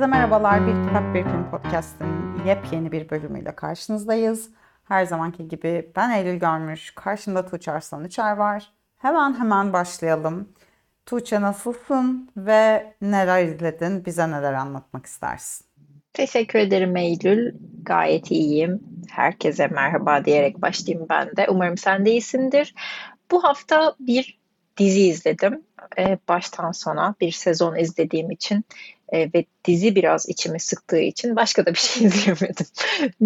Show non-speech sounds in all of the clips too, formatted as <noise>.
Herkese merhabalar. Bir Kitap Bir Film Podcast'ın yepyeni bir bölümüyle karşınızdayız. Her zamanki gibi ben Eylül Görmüş, karşımda Tuğçe Arslan Uçar var. Hemen hemen başlayalım. Tuğçe nasılsın ve neler izledin? Bize neler anlatmak istersin? Teşekkür ederim Eylül. Gayet iyiyim. Herkese merhaba diyerek başlayayım ben de. Umarım sen de iyisindir. Bu hafta bir dizi izledim. Ee, baştan sona bir sezon izlediğim için e, ve dizi biraz içimi sıktığı için başka da bir şey <laughs> izleyemedim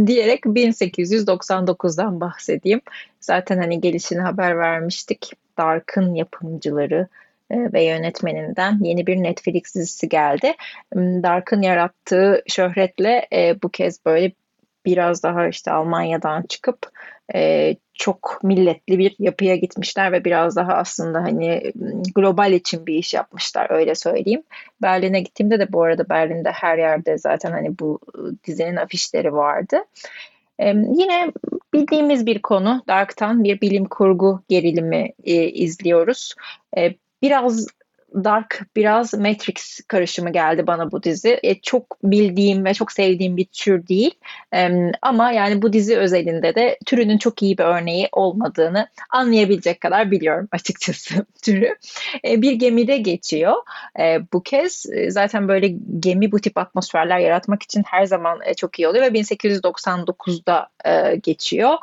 diyerek 1899'dan bahsedeyim. Zaten hani gelişini haber vermiştik. Dark'ın yapımcıları e, ve yönetmeninden yeni bir Netflix dizisi geldi. Hmm, Dark'ın yarattığı şöhretle e, bu kez böyle biraz daha işte Almanya'dan çıkıp e, çok milletli bir yapıya gitmişler ve biraz daha aslında hani global için bir iş yapmışlar öyle söyleyeyim. Berlin'e gittiğimde de bu arada Berlin'de her yerde zaten hani bu dizinin afişleri vardı. Ee, yine bildiğimiz bir konu Dark'tan bir bilim kurgu gerilimi e, izliyoruz. E, biraz Dark biraz Matrix karışımı geldi bana bu dizi. E, çok bildiğim ve çok sevdiğim bir tür değil. E, ama yani bu dizi özelinde de türünün çok iyi bir örneği olmadığını anlayabilecek kadar biliyorum açıkçası <laughs> türü. E, bir gemide geçiyor. E, bu kez e, zaten böyle gemi bu tip atmosferler yaratmak için her zaman e, çok iyi oluyor ve 1899'da e, geçiyor.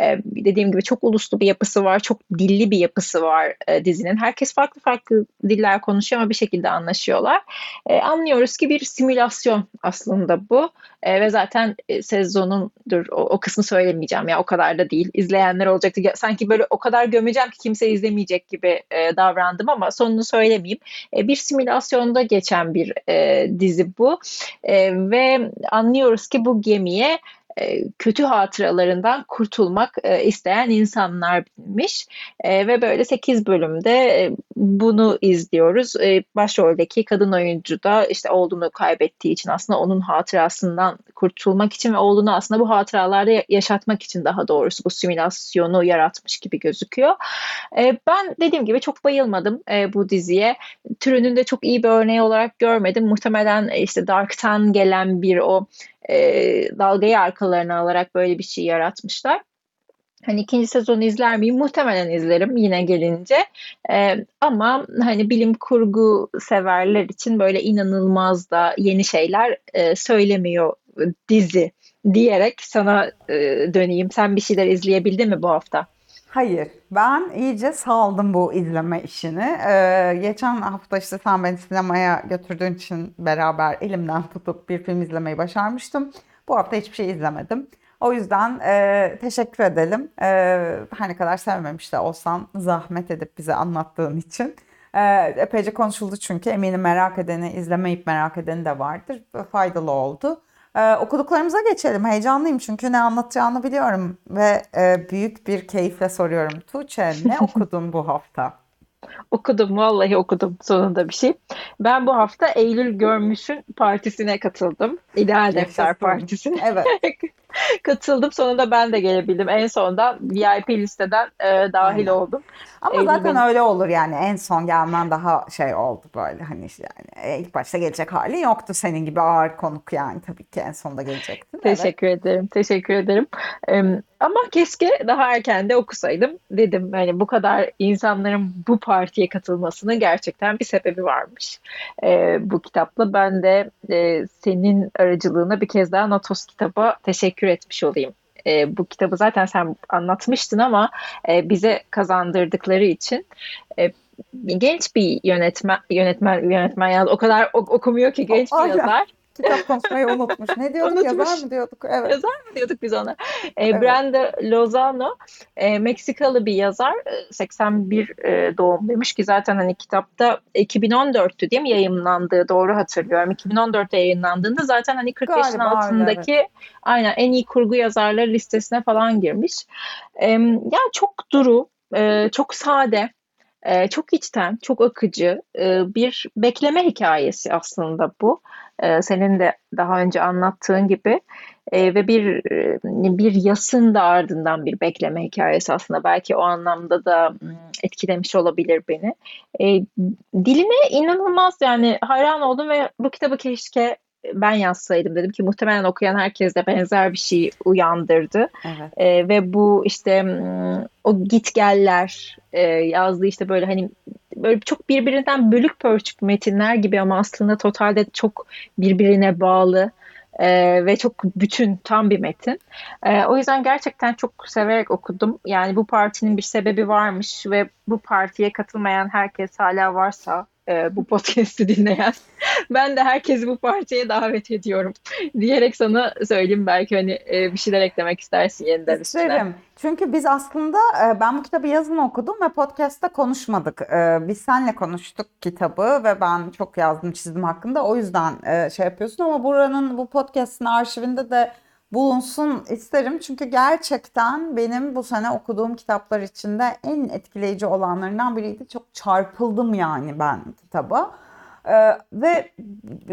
E, dediğim gibi çok uluslu bir yapısı var, çok dilli bir yapısı var e, dizinin. Herkes farklı farklı diller konuşuyor ama bir şekilde anlaşıyorlar. E, anlıyoruz ki bir simülasyon aslında bu. E, ve zaten e, sezonundur o, o kısmı söylemeyeceğim ya o kadar da değil. İzleyenler olacaktı. Sanki böyle o kadar gömeceğim ki kimse izlemeyecek gibi e, davrandım ama sonunu söylemeyeyim. E, bir simülasyonda geçen bir e, dizi bu. E, ve anlıyoruz ki bu gemiye kötü hatıralarından kurtulmak e, isteyen insanlarmış. E, ve böyle 8 bölümde bunu izliyoruz. Başroldeki kadın oyuncu da işte oğlunu kaybettiği için aslında onun hatırasından kurtulmak için ve oğlunu aslında bu hatıralarda yaşatmak için daha doğrusu bu simülasyonu yaratmış gibi gözüküyor. Ben dediğim gibi çok bayılmadım bu diziye. Türünün de çok iyi bir örneği olarak görmedim. Muhtemelen işte Dark'tan gelen bir o e, dalgayı arkalarına alarak böyle bir şey yaratmışlar. Hani ikinci sezonu izler miyim? Muhtemelen izlerim yine gelince. Ee, ama hani bilim kurgu severler için böyle inanılmaz da yeni şeyler e, söylemiyor dizi diyerek sana e, döneyim. Sen bir şeyler izleyebildin mi bu hafta? Hayır. Ben iyice saldım bu izleme işini. Ee, geçen hafta işte sen beni sinemaya götürdüğün için beraber elimden tutup bir film izlemeyi başarmıştım. Bu hafta hiçbir şey izlemedim. O yüzden e, teşekkür edelim. E, her ne kadar sevmemiş de olsan zahmet edip bize anlattığın için. E, epeyce konuşuldu çünkü eminim merak edeni, izlemeyip merak edeni de vardır. Faydalı oldu. Ee, okuduklarımıza geçelim. Heyecanlıyım çünkü ne anlatacağını biliyorum ve e, büyük bir keyifle soruyorum. Tuğçe ne <laughs> okudun bu hafta? Okudum vallahi okudum sonunda bir şey. Ben bu hafta Eylül Görmüş'ün partisine katıldım. İdeal Defter Partisi'ne. Evet. <laughs> <laughs> katıldım. Sonunda ben de gelebildim. En sonunda VIP listeden e, dahil Aynen. oldum. Ama Eylül zaten benim... öyle olur yani. En son gelmen daha şey oldu böyle hani yani e, ilk başta gelecek hali yoktu senin gibi ağır konuk yani tabii ki en sonunda gelecektin. Teşekkür evet. ederim. Teşekkür ederim. Ee, ama keşke daha erken de okusaydım dedim. Yani bu kadar insanların bu partiye katılmasının gerçekten bir sebebi varmış. Ee, bu kitapla ben de e, senin aracılığına bir kez daha Natos kitaba teşekkür etmiş olayım. E, bu kitabı zaten sen anlatmıştın ama e, bize kazandırdıkları için e, genç bir yönetmen yönetmen yönetmen yaz o kadar okumuyor ki genç bir yazar kitap konuşmayı unutmuş. Ne diyorduk? Unutmuş. Yazar mı diyorduk? Evet. Yazar mı diyorduk biz ona? E, evet. Brenda Lozano e, Meksikalı bir yazar. 81 e, e, doğum demiş ki zaten hani kitapta 2014'tü değil mi yayınlandığı doğru hatırlıyorum. 2014'te yayınlandığında zaten hani 40 Galiba, yaşın altındaki evet. aynen en iyi kurgu yazarları listesine falan girmiş. E, yani çok duru, e, çok sade, e, çok içten, çok akıcı e, bir bekleme hikayesi aslında bu. E, senin de daha önce anlattığın gibi e, ve bir e, bir yasın da ardından bir bekleme hikayesi aslında belki o anlamda da etkilemiş olabilir beni. E, diline inanılmaz yani hayran oldum ve bu kitabı keşke ben yazsaydım dedim ki muhtemelen okuyan herkes de benzer bir şey uyandırdı. Evet. E, ve bu işte o gitgeller e, yazdığı işte böyle hani böyle çok birbirinden bölük pörçük metinler gibi ama aslında totalde çok birbirine bağlı e, ve çok bütün tam bir metin. E, o yüzden gerçekten çok severek okudum. Yani bu partinin bir sebebi varmış ve bu partiye katılmayan herkes hala varsa e, bu podcast'i dinleyen <laughs> ben de herkesi bu partiye davet ediyorum <laughs> diyerek sana söyleyeyim belki hani e, bir şeyler eklemek istersin yeniden üstüne. İsterim. Çünkü biz aslında e, ben bu kitabı yazın okudum ve podcast'ta konuşmadık. E, biz seninle konuştuk kitabı ve ben çok yazdım çizdim hakkında. O yüzden e, şey yapıyorsun ama buranın bu podcast'in arşivinde de bulunsun isterim. Çünkü gerçekten benim bu sene okuduğum kitaplar içinde en etkileyici olanlarından biriydi. Çok çarpıldım yani ben kitaba. Ee, ve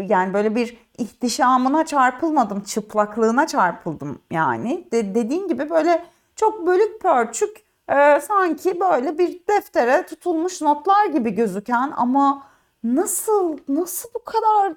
yani böyle bir ihtişamına çarpılmadım, çıplaklığına çarpıldım yani. De, dediğin gibi böyle çok bölük pörçük e, sanki böyle bir deftere tutulmuş notlar gibi gözüken ama nasıl nasıl bu kadar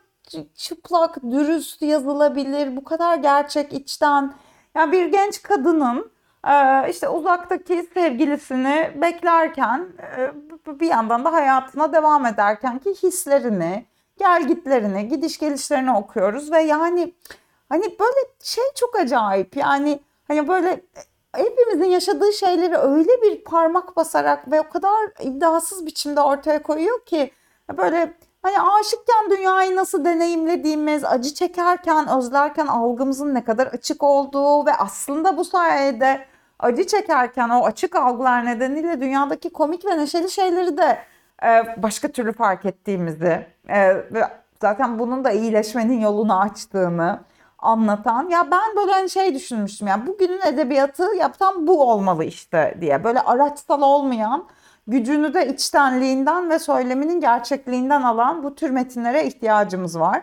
çıplak, dürüst yazılabilir, bu kadar gerçek içten. Yani bir genç kadının e, işte uzaktaki sevgilisini beklerken e, bir yandan da hayatına devam ederken ki hislerini, gelgitlerini, gidiş gelişlerini okuyoruz ve yani hani böyle şey çok acayip yani hani böyle hepimizin yaşadığı şeyleri öyle bir parmak basarak ve o kadar iddiasız biçimde ortaya koyuyor ki böyle Hani aşıkken dünyayı nasıl deneyimlediğimiz, acı çekerken, özlerken algımızın ne kadar açık olduğu ve aslında bu sayede acı çekerken o açık algılar nedeniyle dünyadaki komik ve neşeli şeyleri de e, başka türlü fark ettiğimizi e, ve zaten bunun da iyileşmenin yolunu açtığını anlatan ya ben böyle hani şey düşünmüştüm ya bugünün edebiyatı yaptan bu olmalı işte diye böyle araçsal olmayan gücünü de içtenliğinden ve söyleminin gerçekliğinden alan bu tür metinlere ihtiyacımız var.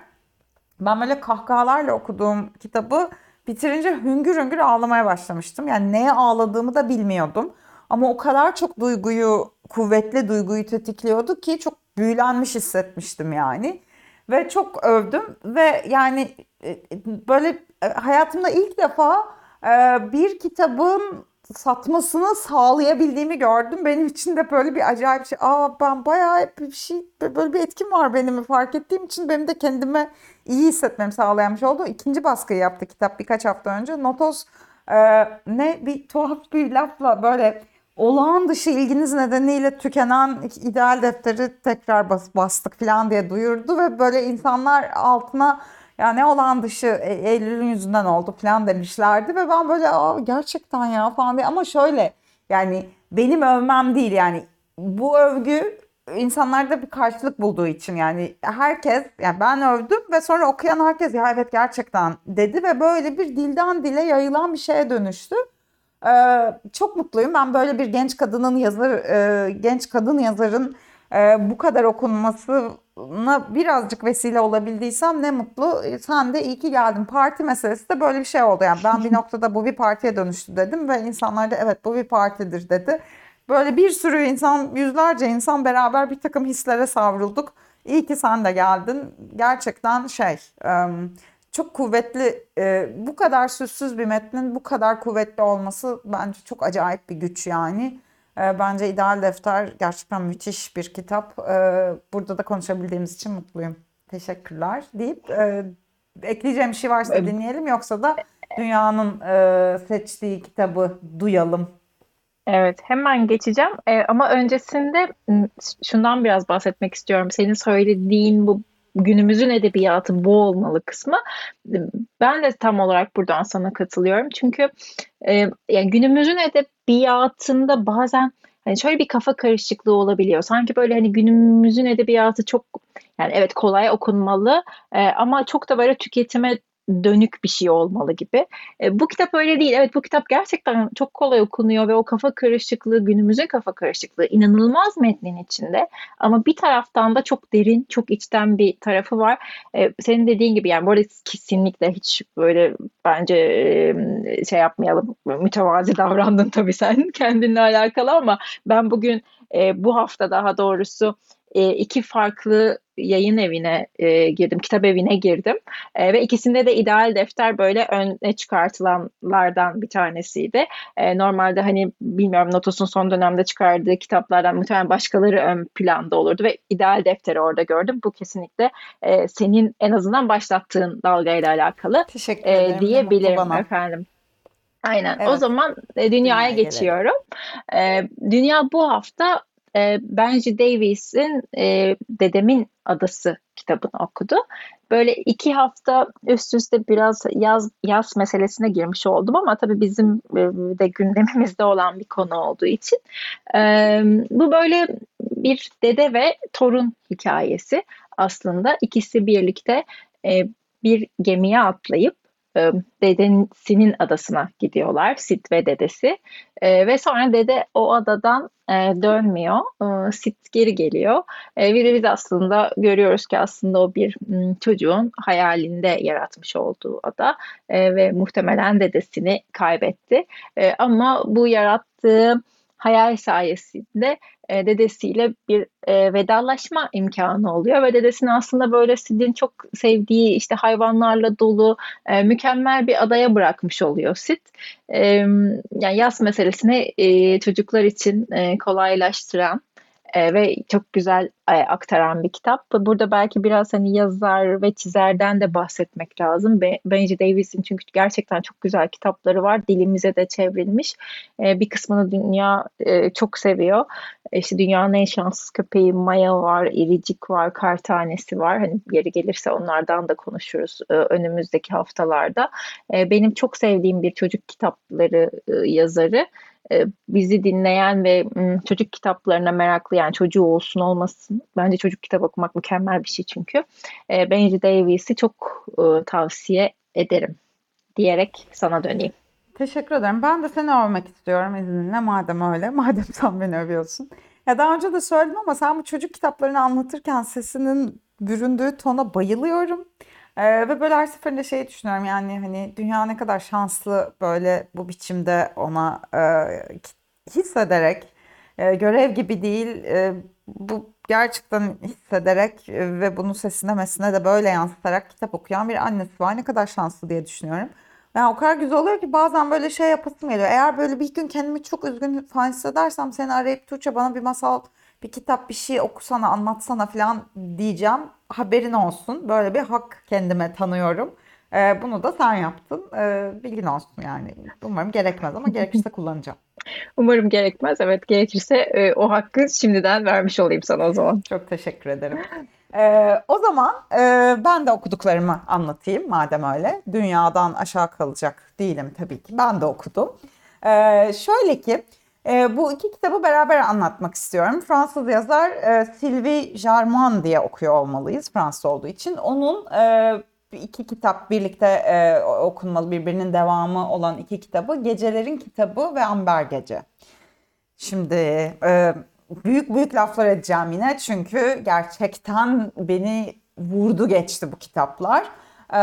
Ben böyle kahkahalarla okuduğum kitabı bitirince hüngür hüngür ağlamaya başlamıştım. Yani neye ağladığımı da bilmiyordum. Ama o kadar çok duyguyu, kuvvetli duyguyu tetikliyordu ki çok büyülenmiş hissetmiştim yani. Ve çok övdüm ve yani e, e, böyle e, hayatımda ilk defa bir kitabın satmasını sağlayabildiğimi gördüm. Benim için de böyle bir acayip şey. Aa ben bayağı bir şey böyle bir etkim var benim fark ettiğim için benim de kendime iyi hissetmemi sağlayamış oldu. İkinci baskıyı yaptı kitap birkaç hafta önce. Notos e, ne bir tuhaf bir lafla böyle olağan dışı ilginiz nedeniyle tükenen ideal defteri tekrar bas, bastık falan diye duyurdu ve böyle insanlar altına ya ne olan dışı e, Eylül'ün yüzünden oldu falan demişlerdi ve ben böyle gerçekten ya falan diye ama şöyle yani benim övmem değil yani bu övgü insanlarda bir karşılık bulduğu için yani herkes yani ben övdüm ve sonra okuyan herkes ya evet gerçekten dedi ve böyle bir dilden dile yayılan bir şeye dönüştü. Ee, çok mutluyum. Ben böyle bir genç kadının yazar, e, genç kadın yazarın e, bu kadar okunmasına birazcık vesile olabildiysem ne mutlu. E, sen de iyi ki geldin. Parti meselesi de böyle bir şey oldu. Yani ben bir <laughs> noktada bu bir partiye dönüştü dedim ve insanlar da evet bu bir partidir dedi. Böyle bir sürü insan, yüzlerce insan beraber bir takım hislere savrulduk. İyi ki sen de geldin. Gerçekten şey, çok kuvvetli, bu kadar süssüz bir metnin bu kadar kuvvetli olması bence çok acayip bir güç yani. Ee, bence İdeal Defter gerçekten müthiş bir kitap. Ee, burada da konuşabildiğimiz için mutluyum. Teşekkürler deyip e, ekleyeceğim bir şey varsa dinleyelim yoksa da dünyanın e, seçtiği kitabı duyalım. Evet, hemen geçeceğim. Ee, ama öncesinde şundan biraz bahsetmek istiyorum. Senin söylediğin bu günümüzün edebiyatı bu olmalı kısmı. Ben de tam olarak buradan sana katılıyorum. Çünkü e, yani günümüzün edebiyatında bazen hani şöyle bir kafa karışıklığı olabiliyor. Sanki böyle hani günümüzün edebiyatı çok yani evet kolay okunmalı e, ama çok da böyle tüketime dönük bir şey olmalı gibi. E, bu kitap öyle değil. Evet bu kitap gerçekten çok kolay okunuyor ve o kafa karışıklığı, günümüzün kafa karışıklığı inanılmaz metnin içinde. Ama bir taraftan da çok derin, çok içten bir tarafı var. E, senin dediğin gibi yani bu arada kesinlikle hiç böyle bence e, şey yapmayalım. Mütevazi davrandın tabii sen <laughs> kendinle alakalı ama ben bugün e, bu hafta daha doğrusu e, iki farklı yayın evine e, girdim, kitap evine girdim E, ve ikisinde de ideal defter böyle öne çıkartılanlardan bir tanesiydi. E, normalde hani bilmiyorum Notos'un son dönemde çıkardığı kitaplardan muhtemelen başkaları ön planda olurdu ve ideal defteri orada gördüm. Bu kesinlikle e, senin en azından başlattığın dalgayla alakalı Teşekkür e, ederim. Mutlu diyebilirim efendim. Aynen. O Evet. zaman e, dünyaya geçiyorum. E, dünya bu hafta e, Benji Davies'in e, Dedemin Adası kitabını okudu. Böyle iki hafta üst üste biraz yaz yaz meselesine girmiş oldum ama tabii bizim e, de gündemimizde olan bir konu olduğu için e, bu böyle bir dede ve torun hikayesi aslında ikisi birlikte e, bir gemiye atlayıp e, dedesinin adasına gidiyorlar. Sid ve dedesi. E, ve sonra dede o adadan e, dönmüyor. E, Sid geri geliyor. E, ve biz aslında görüyoruz ki aslında o bir m, çocuğun hayalinde yaratmış olduğu ada E, ve muhtemelen dedesini kaybetti. E, ama bu yarattığı hayal sayesinde e, dedesiyle bir e, vedalaşma imkanı oluyor ve dedesini aslında böyle Sid'in çok sevdiği işte hayvanlarla dolu e, mükemmel bir adaya bırakmış oluyor Sid. E, yani yaz meselesini e, çocuklar için e, kolaylaştıran e, ve çok güzel aktaran bir kitap. Burada belki biraz hani yazar ve çizerden de bahsetmek lazım. Be- Benji Davis'in çünkü gerçekten çok güzel kitapları var. Dilimize de çevrilmiş. E, bir kısmını dünya e, çok seviyor. E, İşte dünyanın en şanssız köpeği Maya var, İricik var, Kar Tanesi var. Hani yeri gelirse onlardan da konuşuruz e, önümüzdeki haftalarda. E, benim çok sevdiğim bir çocuk kitapları e, yazarı. E, bizi dinleyen ve m, çocuk kitaplarına meraklı yani çocuğu olsun olmasın bence çocuk kitap okumak mükemmel bir şey çünkü. E, Benji Davies'i çok e, tavsiye ederim diyerek sana döneyim. Teşekkür ederim. Ben de seni övmek istiyorum izninle madem öyle. <laughs> Madem sen beni övüyorsun. Ya daha önce de söyledim ama sen bu çocuk kitaplarını anlatırken sesinin büründüğü tona bayılıyorum. Ee, ve böyle her seferinde şey düşünüyorum yani hani dünya ne kadar şanslı böyle bu biçimde ona e, hissederek e, görev gibi değil e, bu gerçekten hissederek e, ve bunun sesine mesine de böyle yansıtarak kitap okuyan bir annesi var. Ne kadar şanslı diye düşünüyorum. Yani o kadar güzel oluyor ki bazen böyle şey yapasım geliyor. Eğer böyle bir gün kendimi çok üzgün falan hissedersem seni arayıp Tuğçe bana bir masal, bir kitap, bir şey okusana, anlatsana falan diyeceğim. Haberin olsun. Böyle bir hak kendime tanıyorum. Ee, bunu da sen yaptın. Ee, bilgin olsun yani. Umarım gerekmez ama gerekirse kullanacağım. <laughs> Umarım gerekmez. Evet gerekirse e, o hakkı şimdiden vermiş olayım sana o zaman. Çok teşekkür ederim. Ee, o zaman e, ben de okuduklarımı anlatayım madem öyle. Dünyadan aşağı kalacak değilim tabii ki. Ben de okudum. Ee, şöyle ki e, bu iki kitabı beraber anlatmak istiyorum. Fransız yazar e, Sylvie Jarman diye okuyor olmalıyız Fransız olduğu için. Onun e, iki kitap birlikte e, okunmalı birbirinin devamı olan iki kitabı Gecelerin Kitabı ve Amber Gece. Şimdi e, büyük büyük laflar edeceğim yine çünkü gerçekten beni vurdu geçti bu kitaplar. E,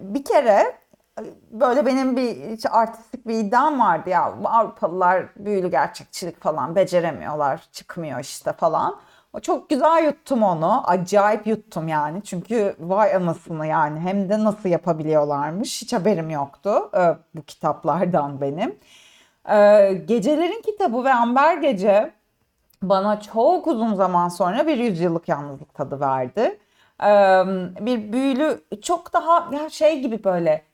bir kere böyle benim bir artistik bir iddiam vardı ya Avrupalılar büyülü gerçekçilik falan beceremiyorlar çıkmıyor işte falan. Çok güzel yuttum onu. Acayip yuttum yani. Çünkü vay anasını yani. Hem de nasıl yapabiliyorlarmış. Hiç haberim yoktu e, bu kitaplardan benim. E, Gecelerin Kitabı ve Amber Gece bana çok uzun zaman sonra bir yüzyıllık yalnızlık tadı verdi. E, bir büyülü çok daha şey gibi böyle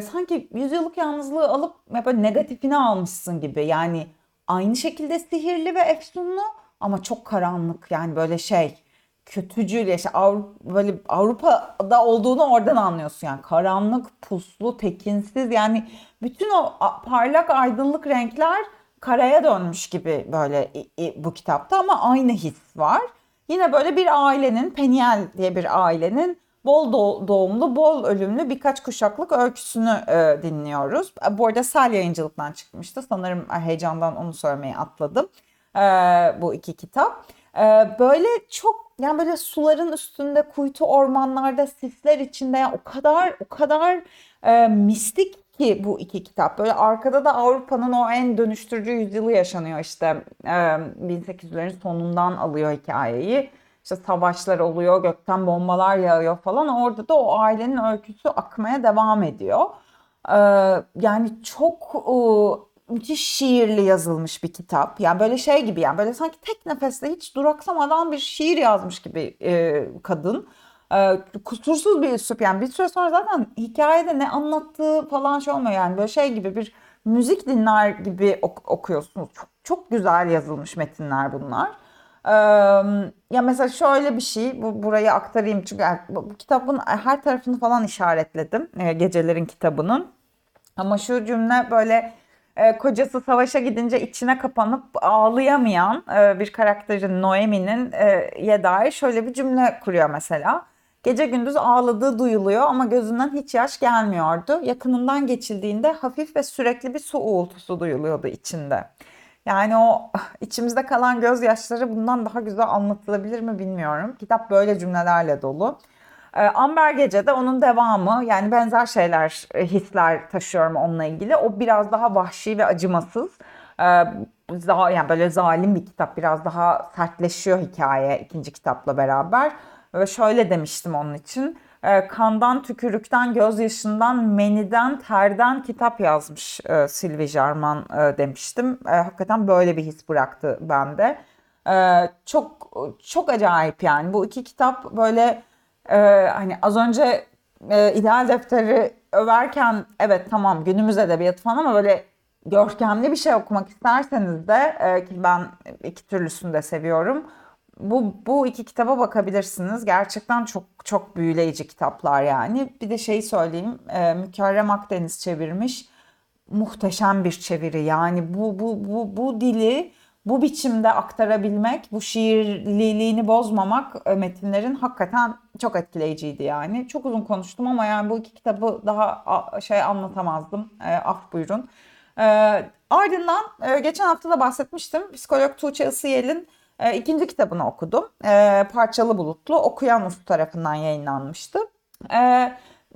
sanki yüzyıllık yalnızlığı alıp böyle negatifini almışsın gibi. Yani aynı şekilde sihirli ve efsunlu ama çok karanlık yani böyle şey kötücül ya işte Avrupa, böyle Avrupa'da olduğunu oradan anlıyorsun yani karanlık, puslu, tekinsiz yani bütün o parlak aydınlık renkler karaya dönmüş gibi böyle bu kitapta ama aynı his var. Yine böyle bir ailenin, Peniel diye bir ailenin bol doğumlu, bol ölümlü birkaç kuşaklık öyküsünü e, dinliyoruz. Bu arada Sel yayıncılıktan çıkmıştı. Sanırım heyecandan onu söylemeyi atladım. E, bu iki kitap. E, böyle çok yani böyle suların üstünde, kuytu ormanlarda, sisler içinde yani o kadar o kadar e, mistik ki bu iki kitap. Böyle arkada da Avrupa'nın o en dönüştürücü yüzyılı yaşanıyor işte. Ee, 1800'lerin sonundan alıyor hikayeyi. İşte savaşlar oluyor, gökten bombalar yağıyor falan. Orada da o ailenin öyküsü akmaya devam ediyor. Ee, yani çok e, müthiş şiirli yazılmış bir kitap. Yani böyle şey gibi yani böyle sanki tek nefeste hiç duraksamadan bir şiir yazmış gibi e, kadın. Ee, kusursuz bir üslup yani bir süre sonra zaten hikayede ne anlattığı falan şey olmuyor yani böyle şey gibi bir müzik dinler gibi ok- okuyorsunuz. Çok, çok güzel yazılmış metinler bunlar. Ee, ya mesela şöyle bir şey bu burayı aktarayım çünkü bu, bu kitabın her tarafını falan işaretledim e, gecelerin kitabının. Ama şu cümle böyle e, kocası savaşa gidince içine kapanıp ağlayamayan e, bir karakterin Noemi'nin e, ye dair şöyle bir cümle kuruyor mesela. Gece gündüz ağladığı duyuluyor ama gözünden hiç yaş gelmiyordu. Yakınından geçildiğinde hafif ve sürekli bir su uğultusu duyuluyordu içinde. Yani o <laughs> içimizde kalan gözyaşları bundan daha güzel anlatılabilir mi bilmiyorum. Kitap böyle cümlelerle dolu. Ee, Amber Gece'de onun devamı yani benzer şeyler, e, hisler taşıyorum onunla ilgili. O biraz daha vahşi ve acımasız. Ee, yani böyle zalim bir kitap. Biraz daha sertleşiyor hikaye ikinci kitapla beraber. Ve şöyle demiştim onun için. Ee, kandan, tükürükten, gözyaşından, meniden, terden kitap yazmış e, Sylvie Jarman e, demiştim. E, hakikaten böyle bir his bıraktı bende. E, çok çok acayip yani. Bu iki kitap böyle e, hani az önce e, İdeal Defteri överken evet tamam günümüz edebiyatı falan ama böyle görkemli bir şey okumak isterseniz de e, ki ben iki türlüsünü de seviyorum. Bu, bu iki kitaba bakabilirsiniz. Gerçekten çok çok büyüleyici kitaplar yani. Bir de şeyi söyleyeyim. E, Mükerrem Akdeniz çevirmiş. Muhteşem bir çeviri. Yani bu bu bu bu dili bu biçimde aktarabilmek, bu şiirliliğini bozmamak e, metinlerin hakikaten çok etkileyiciydi yani. Çok uzun konuştum ama yani bu iki kitabı daha şey anlatamazdım. E, af buyurun. E, ardından e, geçen hafta da bahsetmiştim. Psikolog Tuğçe Isıyel'in e, ikinci kitabını okudum. E, Parçalı Bulutlu Okuyan Ufuk tarafından yayınlanmıştı. E,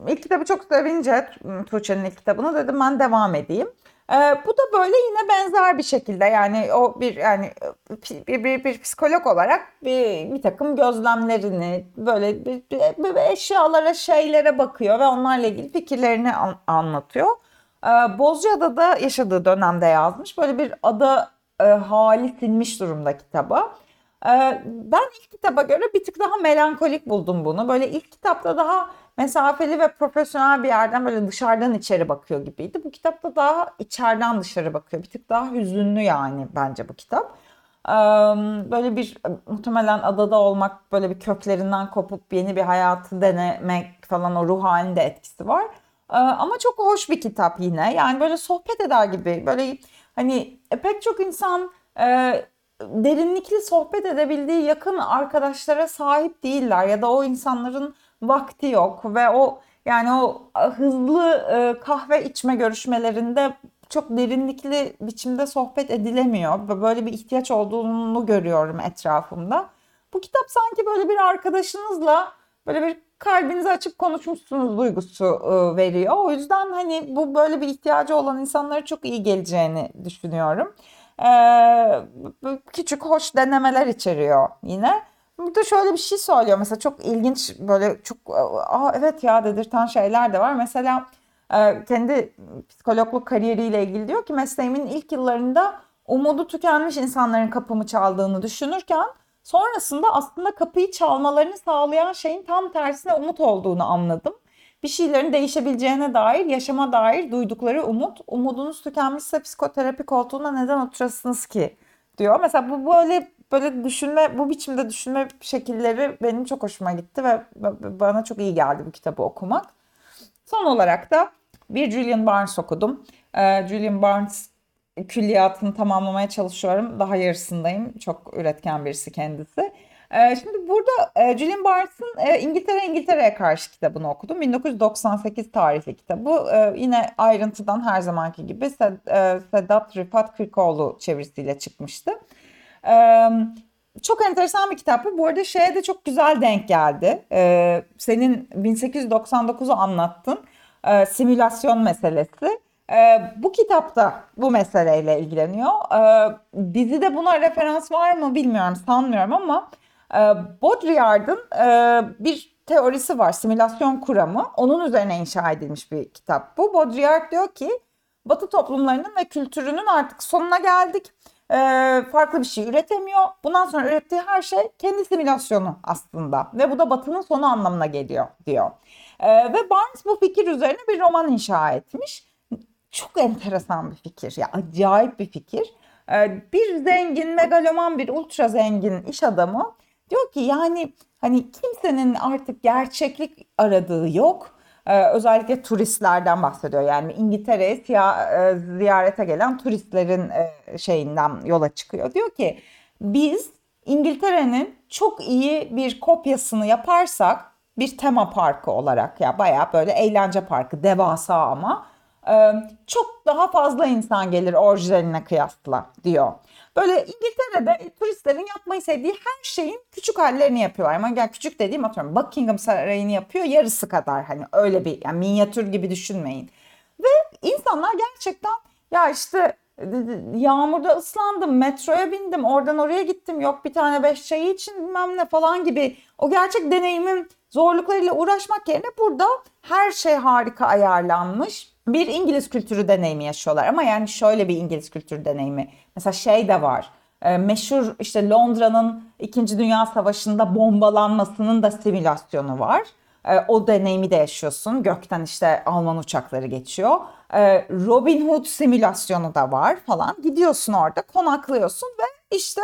ilk kitabı çok sevince Tuğçe'nin ilk kitabını dedim ben devam edeyim. E, bu da böyle yine benzer bir şekilde yani o bir yani bir, bir, bir psikolog olarak bir, bir takım gözlemlerini böyle bir, bir, bir eşyalara şeylere bakıyor ve onlarla ilgili fikirlerini an, anlatıyor. E, Bozcaada'da yaşadığı dönemde yazmış. Böyle bir ada e, hali silmiş durumda kitaba. E, ben ilk kitaba göre bir tık daha melankolik buldum bunu. Böyle ilk kitapta daha mesafeli ve profesyonel bir yerden böyle dışarıdan içeri bakıyor gibiydi. Bu kitapta daha içeriden dışarı bakıyor. Bir tık daha hüzünlü yani bence bu kitap. Böyle bir muhtemelen adada olmak, böyle bir köklerinden kopup yeni bir hayatı denemek falan o ruh halinde etkisi var. Ama çok hoş bir kitap yine. Yani böyle sohbet eder gibi. Böyle Hani e, pek çok insan derinlikli sohbet edebildiği yakın arkadaşlara sahip değiller ya da o insanların vakti yok ve o yani o hızlı e, kahve içme görüşmelerinde çok derinlikli biçimde sohbet edilemiyor böyle bir ihtiyaç olduğunu görüyorum etrafımda. Bu kitap sanki böyle bir arkadaşınızla böyle bir kalbinizi açıp konuşmuşsunuz duygusu e, veriyor. O yüzden hani bu böyle bir ihtiyacı olan insanlara çok iyi geleceğini düşünüyorum. Ee, küçük hoş denemeler içeriyor yine. Burada şöyle bir şey söylüyor. Mesela çok ilginç böyle çok Aa, evet ya dedirten şeyler de var. Mesela e, kendi psikologluk kariyeriyle ilgili diyor ki mesleğimin ilk yıllarında umudu tükenmiş insanların kapımı çaldığını düşünürken Sonrasında aslında kapıyı çalmalarını sağlayan şeyin tam tersine umut olduğunu anladım. Bir şeylerin değişebileceğine dair, yaşama dair duydukları umut. Umudunuz tükenmişse psikoterapi koltuğuna neden oturasınız ki? diyor. Mesela bu böyle böyle düşünme, bu biçimde düşünme şekilleri benim çok hoşuma gitti ve bana çok iyi geldi bu kitabı okumak. Son olarak da bir Julian Barnes okudum. Julian Barnes külliyatını tamamlamaya çalışıyorum. Daha yarısındayım. Çok üretken birisi kendisi. Ee, şimdi burada e, Julian Barnes'ın e, İngiltere İngiltere'ye karşı kitabını okudum. 1998 tarihli kitabı. E, yine ayrıntıdan her zamanki gibi Sedat Rıfat Kırkoğlu çevirisiyle çıkmıştı. Çok enteresan bir kitap bu. Arada şeye de çok güzel denk geldi. Senin 1899'u anlattın. e, simülasyon meselesi. E, bu kitapta bu meseleyle ilgileniyor. E, dizide buna referans var mı bilmiyorum, sanmıyorum ama e, Baudrillard'ın e, bir teorisi var, simülasyon kuramı. Onun üzerine inşa edilmiş bir kitap bu. Baudrillard diyor ki Batı toplumlarının ve kültürünün artık sonuna geldik. E, farklı bir şey üretemiyor. Bundan sonra ürettiği her şey kendi simülasyonu aslında. Ve bu da Batı'nın sonu anlamına geliyor diyor. E, ve Barnes bu fikir üzerine bir roman inşa etmiş. Çok enteresan bir fikir. Ya acayip bir fikir. E, bir zengin, megaloman bir ultra zengin iş adamı diyor ki yani hani kimsenin artık gerçeklik aradığı yok. Ee, özellikle turistlerden bahsediyor. Yani İngiltere'ye e, ziyarete gelen turistlerin e, şeyinden yola çıkıyor. Diyor ki biz İngiltere'nin çok iyi bir kopyasını yaparsak bir tema parkı olarak ya bayağı böyle eğlence parkı devasa ama e, çok daha fazla insan gelir orijinaline kıyasla diyor. Böyle İngiltere'de turistlerin yapmayı sevdiği her şeyin küçük hallerini yapıyorlar. Ama yani küçük dediğim atıyorum Buckingham Sarayı'nı yapıyor yarısı kadar hani öyle bir yani minyatür gibi düşünmeyin. Ve insanlar gerçekten ya işte yağmurda ıslandım, metroya bindim, oradan oraya gittim, yok bir tane beş çayı için bilmem ne falan gibi o gerçek deneyimin zorluklarıyla uğraşmak yerine burada her şey harika ayarlanmış bir İngiliz kültürü deneyimi yaşıyorlar. Ama yani şöyle bir İngiliz kültürü deneyimi. Mesela şey de var. E, meşhur işte Londra'nın 2. Dünya Savaşı'nda bombalanmasının da simülasyonu var. E, o deneyimi de yaşıyorsun. Gökten işte Alman uçakları geçiyor. E, Robin Hood simülasyonu da var falan. Gidiyorsun orada konaklıyorsun ve işte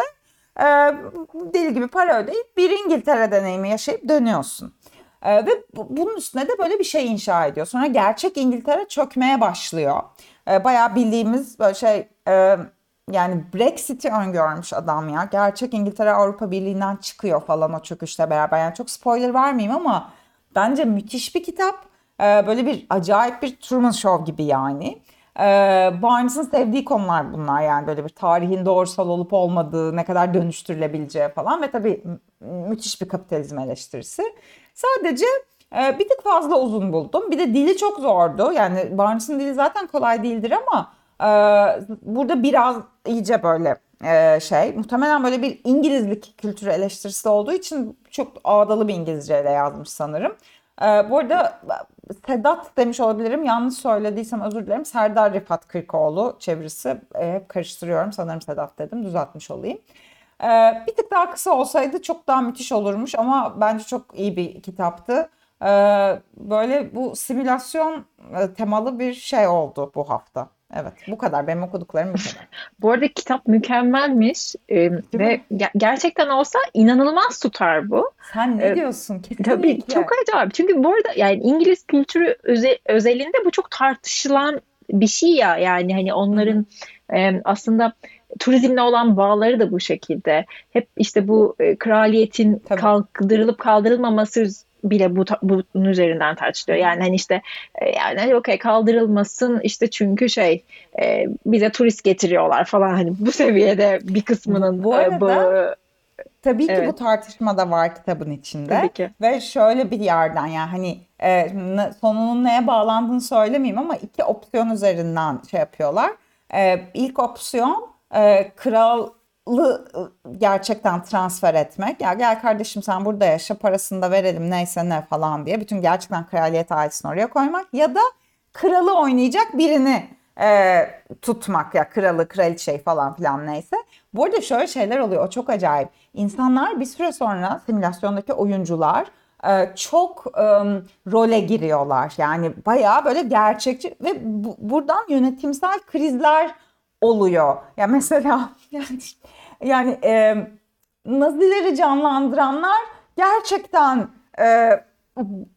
deli gibi para ödeyip bir İngiltere deneyimi yaşayıp dönüyorsun. Ee, ve bu, bunun üstüne de böyle bir şey inşa ediyor. Sonra gerçek İngiltere çökmeye başlıyor. Ee, bayağı bildiğimiz böyle şey e, yani Brexit'i öngörmüş adam ya. Gerçek İngiltere Avrupa Birliği'nden çıkıyor falan o çöküşle beraber. Yani çok spoiler vermeyeyim ama bence müthiş bir kitap. Ee, böyle bir acayip bir Truman Show gibi yani. Ee, Barnes'ın sevdiği konular bunlar yani böyle bir tarihin doğrusal olup olmadığı, ne kadar dönüştürülebileceği falan ve tabii müthiş bir kapitalizm eleştirisi. Sadece e, bir tık fazla uzun buldum. Bir de dili çok zordu. Yani Barnes'ın dili zaten kolay değildir ama e, burada biraz iyice böyle e, şey. Muhtemelen böyle bir İngilizlik kültürü eleştirisi olduğu için çok ağdalı bir İngilizceyle yazmış sanırım. E, bu arada Sedat demiş olabilirim. Yanlış söylediysem özür dilerim. Serdar Rifat Kırkoğlu çevirisi. E, hep karıştırıyorum. Sanırım Sedat dedim. Düzeltmiş olayım. Ee, bir tık daha kısa olsaydı çok daha müthiş olurmuş ama bence çok iyi bir kitaptı. Ee, böyle bu simülasyon e, temalı bir şey oldu bu hafta. Evet bu kadar benim okuduklarım bu kadar. <laughs> Bu arada kitap mükemmelmiş ee, ve ge- gerçekten olsa inanılmaz tutar bu. Sen ne Ee, diyorsun? Kesinlikle. Tabii çok acayip. Çünkü bu arada yani İngiliz kültürü öze- özelinde bu çok tartışılan bir şey ya. Yani hani onların e, aslında turizmle olan bağları da bu şekilde. Hep işte bu e, kraliyetin Tabii. kaldırılıp kaldırılmaması bile bu bunun üzerinden tartışılıyor. Yani hani işte e, yani hani okey kaldırılmasın işte çünkü şey e, bize turist getiriyorlar falan hani bu seviyede bir kısmının Bu e, arada bağı Tabii ki Evet. bu tartışma da var kitabın içinde. Tabii ki. Ve şöyle bir yerden yani hani e, sonunun neye bağlandığını söylemeyeyim ama iki opsiyon üzerinden şey yapıyorlar. E, ilk opsiyon e, kralı e, gerçekten transfer etmek. Ya gel kardeşim sen burada yaşa parasını da verelim neyse ne falan diye. Bütün gerçekten kraliyet ailesini oraya koymak. Ya da kralı oynayacak birini e, tutmak ya kralı, kraliçeyi falan filan neyse. Bu arada şöyle şeyler oluyor o çok acayip. İnsanlar bir süre sonra simülasyondaki oyuncular e, çok e, role giriyorlar. Yani bayağı böyle gerçekçi ve bu- buradan yönetimsel krizler oluyor. Ya mesela <laughs> yani, yani e, Nazileri canlandıranlar gerçekten e,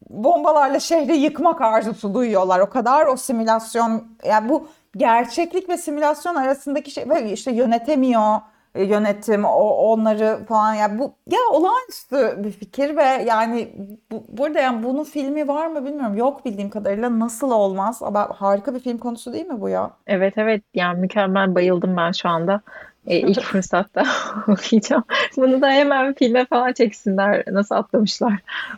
bombalarla şehri yıkmak arzusu duyuyorlar. O kadar o simülasyon yani bu gerçeklik ve simülasyon arasındaki şey işte yönetemiyor yönetim o onları falan ya bu ya olağanüstü bir fikir ve yani bu, burada yani bunun filmi var mı bilmiyorum. Yok bildiğim kadarıyla nasıl olmaz? Ama harika bir film konusu değil mi bu ya? Evet evet yani mükemmel bayıldım ben şu anda. E, ilk fırsatta <laughs> okuyacağım. Bunu da hemen filme falan çeksinler. Nasıl atlamışlar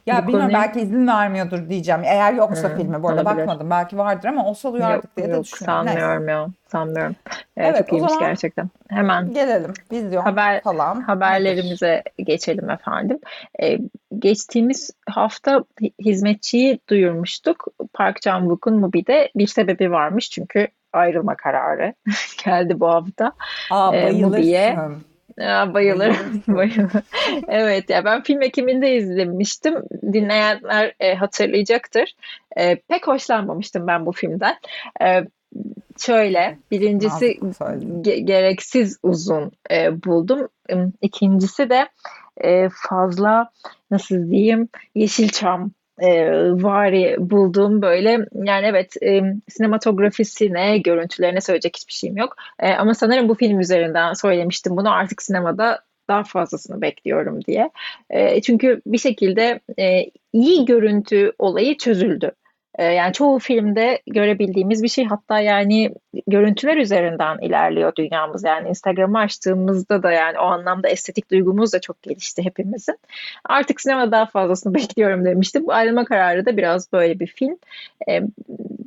Ya bu bilmiyorum konuyu? belki izin vermiyordur diyeceğim. Eğer yoksa Hmm, filmi bu arada olabilir. bakmadım. Belki vardır ama olsa Yok, duyardık diye de düşünüyorum. Neyse. sanmıyorum ya. Sanmıyorum. E, Evet çok iyiymiş zaman gerçekten. Hemen gelelim. Vizyon haber falan nedir? haberlerimize geçelim efendim. E, geçtiğimiz hafta hi- hizmetçiyi duyurmuştuk. Park Chan-wook'un Mubi'de bir sebebi varmış çünkü ayrılma kararı <laughs> geldi bu hafta Aa e, Mubi'ye. bayılırsın. Bayılırsın. bayılırım. <laughs> Evet ya ben film ekiminde izlemiştim. Dinleyenler e, hatırlayacaktır. E, pek hoşlanmamıştım ben bu filmden. E, şöyle birincisi ge- gereksiz uzun e, buldum. Im, İkincisi de e, fazla nasıl diyeyim Yeşilçam e, vari bulduğum böyle yani evet e, sinematografisine, görüntülerine söyleyecek hiçbir şeyim yok. E, ama sanırım bu film üzerinden söylemiştim bunu artık sinemada daha fazlasını bekliyorum diye. E, çünkü bir şekilde e, iyi görüntü olayı çözüldü. E, yani çoğu filmde görebildiğimiz bir şey hatta yani görüntüler üzerinden ilerliyor dünyamız. Yani Instagram'ı açtığımızda da yani o anlamda estetik duygumuz da çok gelişti hepimizin. Artık sinemada daha fazlasını <laughs> bekliyorum demiştim. Bu ayrılma kararı da biraz böyle bir film. E,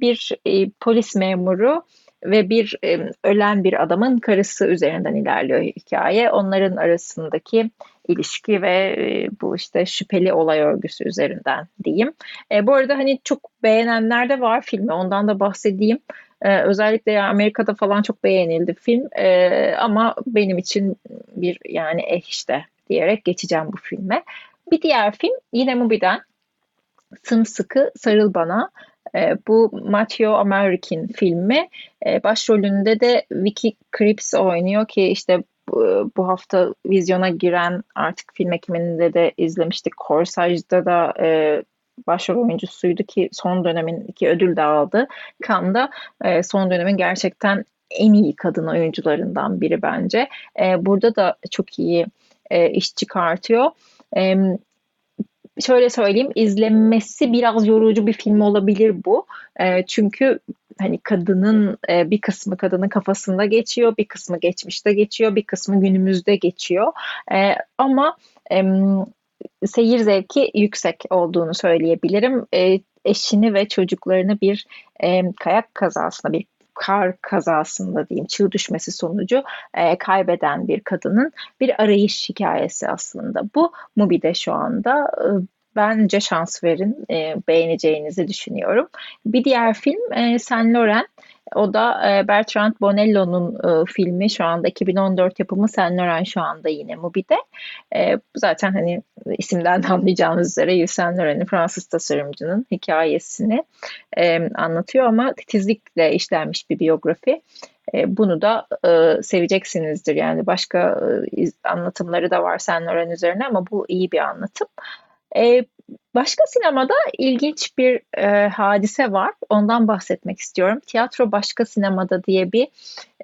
bir e, polis memuru ve bir e, ölen bir adamın karısı üzerinden ilerliyor hikaye. Onların arasındaki ilişki ve e, bu işte şüpheli olay örgüsü üzerinden diyeyim. E, bu arada hani çok beğenenler de var filmi. Ondan da bahsedeyim. E, özellikle ya Amerika'da falan çok beğenildi film. E, ama benim için bir yani eh işte diyerek geçeceğim bu filme. Bir diğer film yine Mubi'den Sımsıkı Sarıl Bana. E, bu Matthew American filmi. E, başrolünde de Vicky Krieps oynuyor ki işte bu, bu hafta vizyona giren artık film ekiminde de izlemiştik. Corsaire'da da e, başrol oyuncusuydu ki son dönemin iki ödül de aldı. Cannes'da e, son dönemin gerçekten en iyi kadın oyuncularından biri bence. E, burada da çok iyi e, iş çıkartıyor. E, şöyle söyleyeyim izlenmesi biraz yorucu bir film olabilir bu. E, çünkü hani kadının e, bir kısmı kadının kafasında geçiyor, bir kısmı geçmişte geçiyor, bir kısmı günümüzde geçiyor. E, ama seyir zevki yüksek olduğunu söyleyebilirim. E, eşini ve çocuklarını bir kayak kazasında, bir kar kazasında diyeyim, çığ düşmesi sonucu e, kaybeden bir kadının bir arayış hikayesi aslında. Bu Mubi'de şu anda. E, bence şans verin, e, beğeneceğinizi düşünüyorum. Bir diğer film e, Saint Laurent. O da e, Bertrand Bonello'nun e, filmi şu anda 2014 yapımı Saint Laurent şu anda yine Mubi'de. E, zaten hani isimden de <laughs> anlayacağınız üzere Yves Saint Laurent'in Fransız tasarımcının hikayesini e, anlatıyor ama titizlikle işlenmiş bir biyografi. E, bunu da e, seveceksinizdir yani başka e, anlatımları da var Saint Laurent üzerine ama bu iyi bir anlatım. E, başka sinemada ilginç bir e, hadise var. Ondan bahsetmek istiyorum. Tiyatro Başka Sinemada diye bir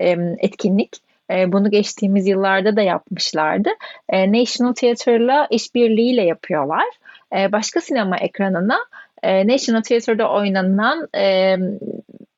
e, etkinlik. E, bunu geçtiğimiz yıllarda da yapmışlardı. E, National Theatre'la işbirliğiyle yapıyorlar. E, başka sinema ekranına e, National Theatre'da oynanan e,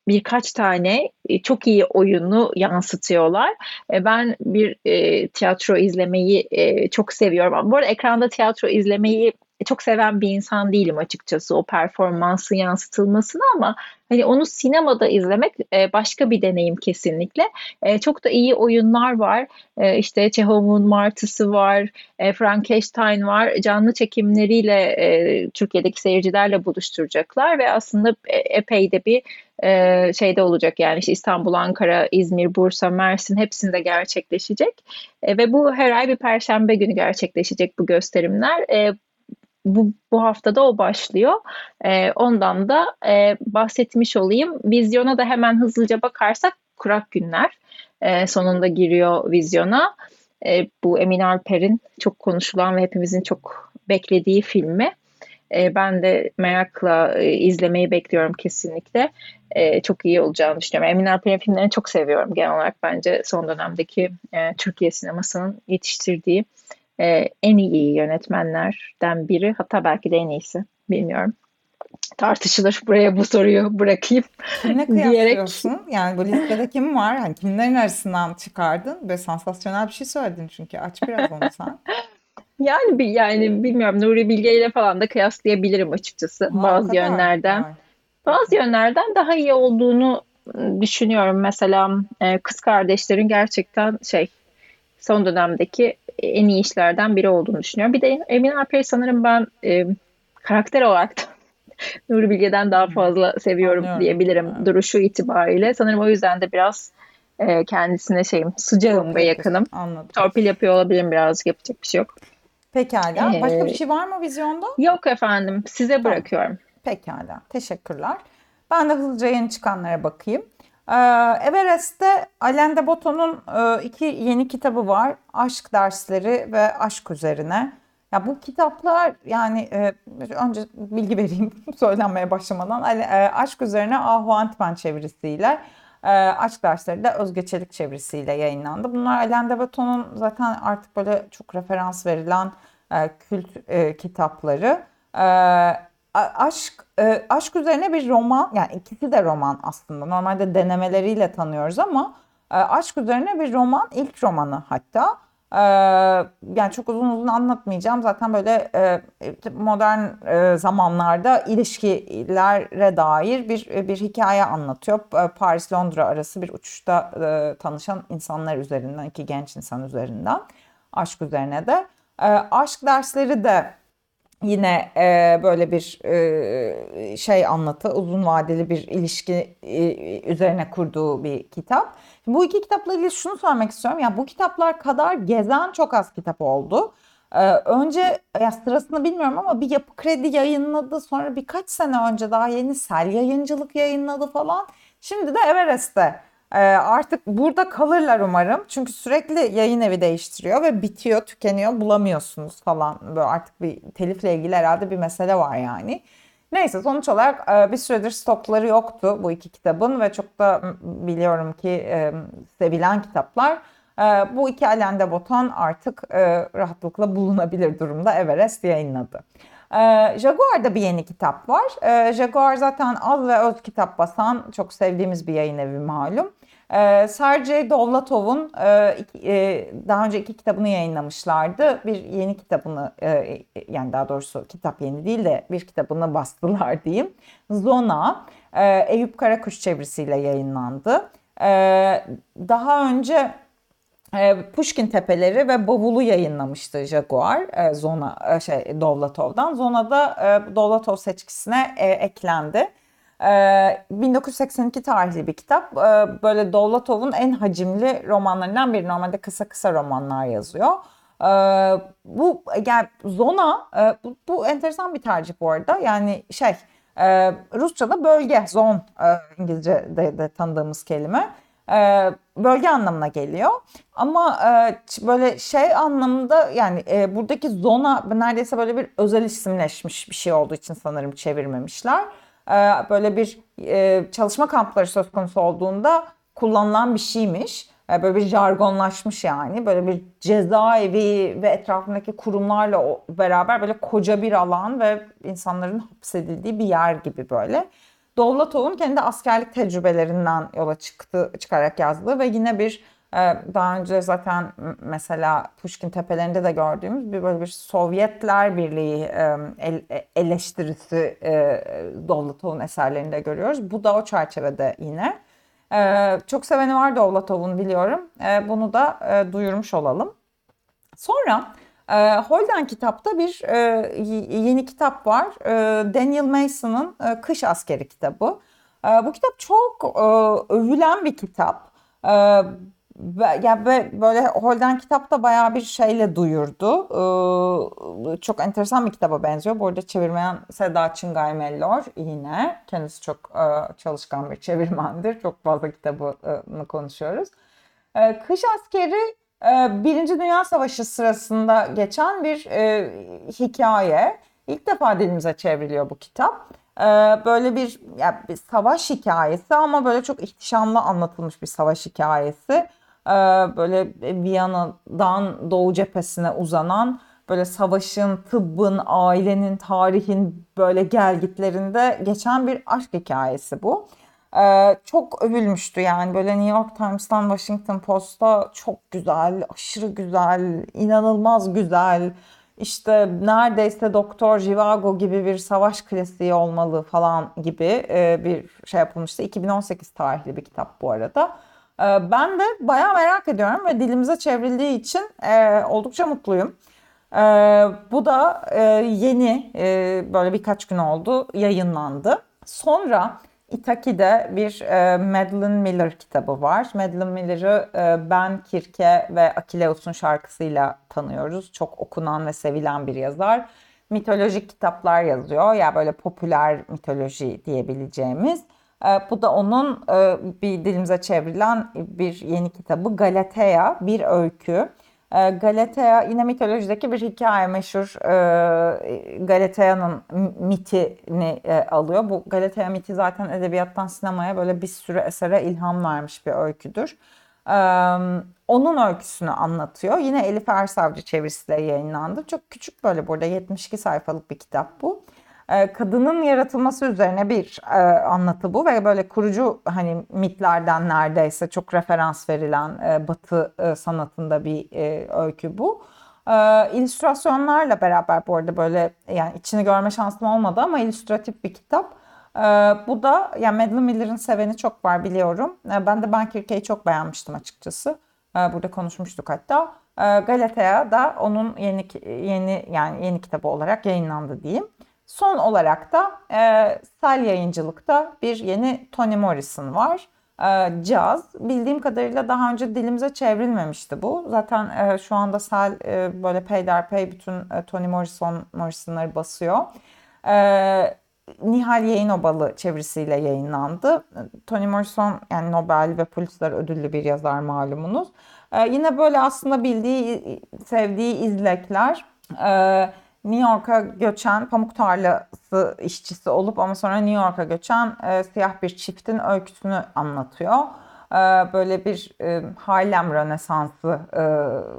birkaç tane çok iyi oyunu yansıtıyorlar. E, ben bir e, tiyatro izlemeyi e, çok seviyorum. Bu arada ekranda tiyatro izlemeyi çok seven bir insan değilim açıkçası o performansın yansıtılmasını ama hani onu sinemada izlemek e, başka bir deneyim kesinlikle. E, çok da iyi oyunlar var. E, işte Çehov'un Martısı var, e, Frankenstein var. Canlı çekimleriyle e, Türkiye'deki seyircilerle buluşturacaklar ve aslında epey de bir e, şeyde olacak yani işte İstanbul, Ankara, İzmir, Bursa, Mersin hepsinde gerçekleşecek. E, ve bu her ay bir perşembe günü gerçekleşecek bu gösterimler. E, bu, bu haftada o başlıyor. E, ondan da e, bahsetmiş olayım. Vizyona da hemen hızlıca bakarsak Kurak Günler e, sonunda giriyor vizyona. E, bu Emin Alper'in çok konuşulan ve hepimizin çok beklediği filmi. E, ben de merakla e, izlemeyi bekliyorum kesinlikle. E, çok iyi olacağını düşünüyorum. Emin Alper'in filmlerini çok seviyorum genel olarak. Bence son dönemdeki e, Türkiye sinemasının yetiştirdiği e, en iyi yönetmenlerden biri. Hatta belki de en iyisi. Bilmiyorum. tartışılır. Buraya bu soruyu bırakayım. Kimle <laughs> diyerek kıyaslıyorsun? Yani bu listede kim var? Hani kimlerin arasından çıkardın? Böyle sansasyonel bir şey söyledin çünkü. Aç biraz onu sen. <laughs> yani bir yani bilmiyorum Nuri Bilge ile falan da kıyaslayabilirim açıkçası Ha, bazı kadar. yönlerden. Vay. Bazı yönlerden daha iyi olduğunu düşünüyorum. Mesela e, Kız Kardeşler'in gerçekten şey son dönemdeki en iyi işlerden biri olduğunu düşünüyorum. Bir de Emin Alper'i sanırım ben e, karakter olarak da <laughs> Nuri Bilge'den daha fazla seviyorum Anlıyorum. diyebilirim Evet. duruşu itibariyle. Sanırım o yüzden de biraz e, kendisine şeyim sıcağım ve Torpil yakınım. yapıyorsun. Anladım. Torpil yapıyor olabilirim birazcık yapacak bir şey yok. Pekala. Başka bir Ee, şey var mı vizyonda? Yok efendim size Tamam. bırakıyorum. Pekala. Teşekkürler. Ben de hızlıca yeni çıkanlara bakayım. Ee, Everest'te Alain de Botton'un e, iki yeni kitabı var. Aşk dersleri ve aşk üzerine. Ya bu kitaplar yani e, önce bilgi vereyim <laughs> söylenmeye başlamadan. E, aşk üzerine Ahu Antman çevirisiyle aşk dersleri de Özge Çelik çevirisiyle yayınlandı. Bunlar Alain de Botton'un zaten artık böyle çok referans verilen kült kitapları. Aşk e, aşk üzerine bir roman yani ikisi de roman aslında. Normalde denemeleriyle tanıyoruz ama e, aşk üzerine bir roman ilk romanı hatta. E, yani çok uzun uzun anlatmayacağım. Zaten böyle modern zamanlarda ilişkilere dair bir bir hikaye anlatıyor. Paris Londra arası bir uçuşta tanışan insanlar üzerinden iki genç insan üzerinden aşk üzerine de. Aşk dersleri de Yine e, böyle bir e, şey anlatı, uzun vadeli bir ilişki e, üzerine kurduğu bir kitap. Bu iki kitapla ilgili şunu söylemek istiyorum. Ya bu kitaplar kadar gezen çok az kitap oldu. E, önce ya sırasını bilmiyorum ama bir Yapı Kredi yayınladı. Sonra birkaç sene önce daha yeni Sel Yayıncılık yayınladı falan. Şimdi de Everest'te. Ee, artık burada kalırlar umarım. Çünkü sürekli yayın evi değiştiriyor ve bitiyor, tükeniyor, bulamıyorsunuz falan. Böyle artık bir telifle ilgili herhalde bir mesele var yani. Neyse sonuç olarak e, bir süredir stokları yoktu bu iki kitabın ve çok da biliyorum ki e, sevilen kitaplar. E, Bu iki Alain de Botton artık rahatlıkla bulunabilir durumda Everest yayınladı. Ee, Jaguar'da bir yeni kitap var. Ee, Jaguar zaten az ve öz kitap basan çok sevdiğimiz bir yayın evi malum. Ee, Sergey Dovlatov'un e, e, daha önce iki kitabını yayınlamışlardı. Bir yeni kitabını e, yani daha doğrusu kitap yeni değil de bir kitabını bastılar <laughs> diyeyim. Zona e, Eyüp Karakuş çevirisiyle yayınlandı. Daha önce e, Pushkin Tepeleri ve Bavulu yayınlamıştı Jaguar e, Zona e, şey Dovlatov'dan. Zona da e, Dovlatov seçkisine eklendi. E, 1982 tarihli bir kitap. E, böyle Dovlatov'un en hacimli romanlarından biri. Normalde kısa kısa romanlar yazıyor. Bu yani Zona bu, bu enteresan bir tercih bu arada. Yani şey Rusça'da bölge, zone e, İngilizce'de de tanıdığımız kelime. Bölge anlamına geliyor. Ama e, böyle şey anlamında yani e, buradaki zona neredeyse böyle bir özel isimleşmiş bir şey olduğu için sanırım çevirmemişler. E, böyle bir e, çalışma kampları söz konusu olduğunda kullanılan bir şeymiş. E, böyle bir jargonlaşmış yani. Böyle bir cezaevi ve etrafındaki kurumlarla beraber böyle koca bir alan ve insanların hapsedildiği bir yer gibi böyle. Dovlatov'un kendi askerlik tecrübelerinden yola çıktı, çıkarak yazdığı ve yine bir e, daha önce zaten mesela Pushkin Tepelerinde de gördüğümüz bir böyle bir Sovyetler Birliği e, e- eleştirisi Dovlatov'un eserlerinde görüyoruz. Bu da o çerçevede yine. Çok seveni var Dovlatov'un biliyorum. Bunu da duyurmuş olalım. Sonra e, Holden kitapta bir e, yeni kitap var. E, Daniel Mason'ın e, Kış Askeri kitabı. E, bu kitap çok e, övülen bir kitap. E, ya ve böyle Holden kitapta bayağı bir şeyle duyurdu. E, çok enteresan bir kitaba benziyor. Bu arada çevirmeyen Seda Çıngay Mellor yine. Kendisi çok e, çalışkan bir çevirmendir. Çok fazla kitabını konuşuyoruz. Ee, Kış askeri Birinci Dünya Savaşı sırasında geçen bir e, hikaye. İlk defa dilimize çevriliyor bu kitap. Ee, Böyle bir, ya bir savaş hikayesi ama böyle çok ihtişamlı anlatılmış bir savaş hikayesi. Ee, Böyle Viyana'dan Doğu cephesine uzanan böyle savaşın, tıbbın, ailenin, tarihin böyle gelgitlerinde geçen bir aşk hikayesi bu. Ee, çok övülmüştü yani böyle New York Times'tan Washington Post'a çok güzel, aşırı güzel, inanılmaz güzel. İşte neredeyse Doktor Jivago gibi bir savaş klasiği olmalı falan gibi e, bir şey yapılmıştı. 2018 tarihli bir kitap bu arada. E, ben de bayağı merak ediyorum ve dilimize çevrildiği için e, oldukça mutluyum. E, bu da e, yeni böyle birkaç gün oldu yayınlandı. Sonra Itaki'de bir e, Madeline Miller kitabı var. Madeline Miller'ı e, Ben Kirke ve Akileus'un şarkısıyla tanıyoruz. Çok okunan ve sevilen bir yazar. Mitolojik kitaplar yazıyor. Ya yani böyle popüler mitoloji diyebileceğimiz. E, bu da onun e, bir dilimize çevrilen bir yeni kitabı Galatea, bir öykü. E, Galatea yine mitolojideki bir hikaye meşhur e, Galatea'nın mitini e, alıyor. Bu Galatea miti zaten edebiyattan sinemaya böyle bir sürü esere ilham vermiş bir öyküdür. Onun öyküsünü anlatıyor. Yine Elif Ersavcı çevirisiyle yayınlandı. Çok küçük böyle burada 72 sayfalık bir kitap bu kadının yaratılması üzerine bir e, anlatı bu ve böyle kurucu hani mitlerden neredeyse çok referans verilen e, Batı e, sanatında bir öykü bu. E, illüstrasyonlarla beraber bu arada böyle yani içini görme şansım olmadı ama illüstratif bir kitap. E, bu da yani Madeline Miller'ın seveni çok var biliyorum. E, ben de Ben Kirke'yi çok beğenmiştim açıkçası. E, burada konuşmuştuk hatta. E, Galatea da onun yeni yeni yani yeni kitabı olarak yayınlandı diyeyim. Son olarak da e, Sel Yayıncılık'ta bir yeni Toni Morrison var. E, Caz. Bildiğim kadarıyla daha önce dilimize çevrilmemişti bu. Zaten e, şu anda Sel e, böyle peyderpey bütün e, Toni Morrison Morrison'ları basıyor. E, Nihal Yayınobalı çevirisiyle yayınlandı. Toni Morrison yani Nobel ve Pulitzer ödüllü bir yazar malumunuz. E, yine böyle aslında bildiği, sevdiği izlekler. E, New York'a göçen pamuk tarlası işçisi olup ama sonra New York'a göçen e, siyah bir çiftin öyküsünü anlatıyor. E, böyle bir e, Harlem Rönesansı, e,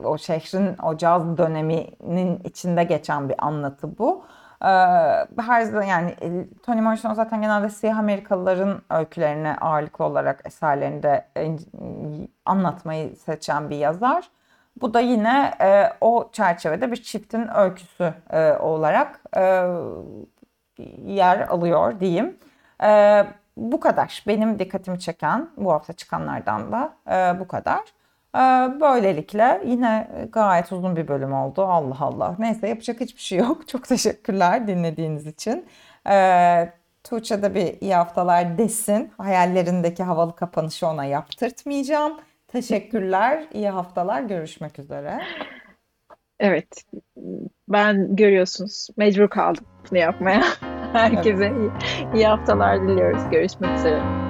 o şehrin o caz döneminin içinde geçen bir anlatı bu. E, her zaman yani e, Toni Morrison zaten genelde siyah Amerikalıların öykülerini ağırlıklı olarak eserlerinde anlatmayı seçen bir yazar. Bu da yine e, o çerçevede bir çiftin öyküsü e, olarak e, yer alıyor diyeyim. E, bu kadar. Benim dikkatimi çeken bu hafta çıkanlardan da e, bu kadar. E, böylelikle yine gayet uzun bir bölüm oldu. Allah Allah. Neyse yapacak hiçbir şey yok. <laughs> Çok teşekkürler dinlediğiniz için. E, Tuğçe de bir iyi haftalar desin. Hayallerindeki havalı kapanışı ona yaptırtmayacağım. Teşekkürler. İyi haftalar. Görüşmek üzere. Evet. Ben görüyorsunuz mecbur kaldım bunu yapmaya. <laughs> Herkese iyi, iyi haftalar diliyoruz. Görüşmek üzere.